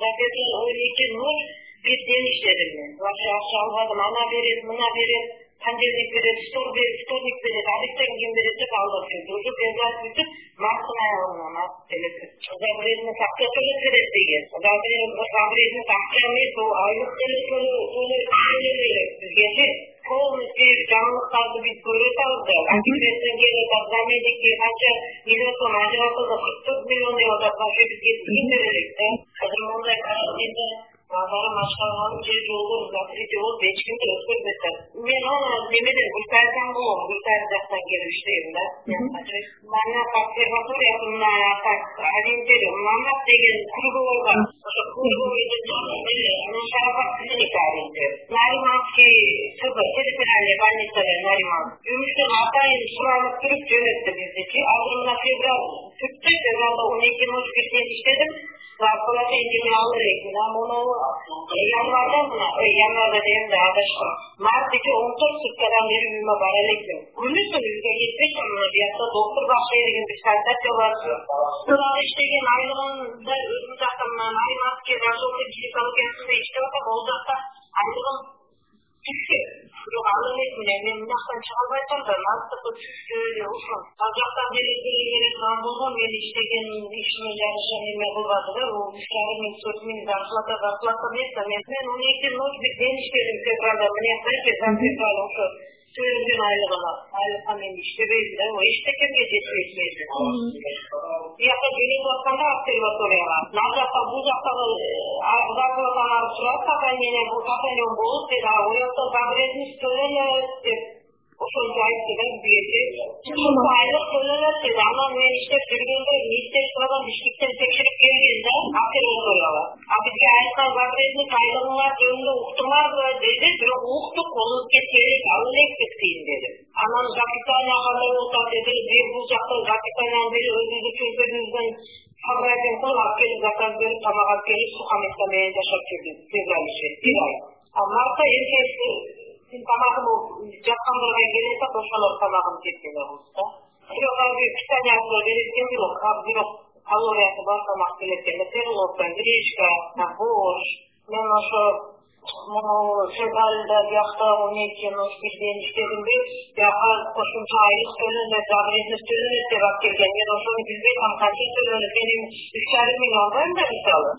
за он эки ночь бир ден иштедим мен вообще акча албадым ана берет мына берет понедельник берет вторник берет эртең ким берет деп жүрдү уже безать бүтүп марттын элек за вредность акча төлөп берет деген за вредность акча эмес бул айлык деле төлөй жаңылыктарды биз көрүп атабыз да келип атат за медикти канча миллион сом ажыратылды кырк төрт миллион деп атат вообще бизге ким берелек да. Азыр мондай карантинде базарым ачкан же жолдор закрытие болуп эч кимди өткөрбөй атат мен немеден гүлтайдан болом гүлтайыр жактан келип иштейм да. Мына обсерватория мына один деле манат деген круговой бар ошо жанында анан шарапат клиника ориентир. Нариманский территориальный больница нариман жумуштан атайын суранып туруп жөнөттү биздичи азыр мына февраль бүттү февралда он эки ночь ден иштедим зарплата эми алыр экен а мону январда мына январда дегенде да адашкам март ичи он төрт суткадан бери үйүмө бара элекмин күнү үйгө кетпейм мына биякта доктур бакчай деген бир контакт бар дагы иштеген айлыгымда өзүм жакта мына нариманский рожок гинекологиясында иштеп атам ал жакта мен мынжактан чыга албай настыкы түштү ушул ал жактан деле бере турган болгон мен иштеген ишиме жараша эме кылбады да бул үч жарым миң төрт миң зарплата зарплата эмес да мен мен он эки ночь бир ден иштедим февралда мынякчы за февраль ошо төлөнгөн айлыгыма айлыкка мен иштебейм да эчтекемге жетпейт менин бияка жөнөтүп атканда обсерваторияга. Ал жакта бул жактагы зарплатаны алып турат сохранение бул сохранен болот дейт а оякта загредность төлөнөт деп ошончо айтты да бизгечи айлык төлөнөт деди. Анан мен иштеп жүргөндө министерстводон бишкектен текшерип келген да обсерваторияга. А бизге айткан загредность айлыгыңар жөнүндө уктуңарбы деди. Бирок уктук колубуз кеткен элек ала элекпиз кийин деди анан болуп атат деди бир бул жакта записанияны бери өзүбүздүн чөнтөгүбүздөн сообразен кылып алып келип заказ берип тамак алып келип сухомеска менен жашап жүрдүк февраль бир ай а мартта эртеси тамагым жаткандарга келип атат ошолор тамагын жеп кылды да. Бирок али питаниясы берет экен бирок бирок калориясы бар тамак келет экен да. Перловка гречка борщ мен ошо февралда биякта он эки ночь бир ден иштедимби бияка кошумча айлык төлөнөт вредность төлөнөт деп алып келген мен ошону билбей атам канча төлөнөт мен эми үч жарым миң албайм да мисалы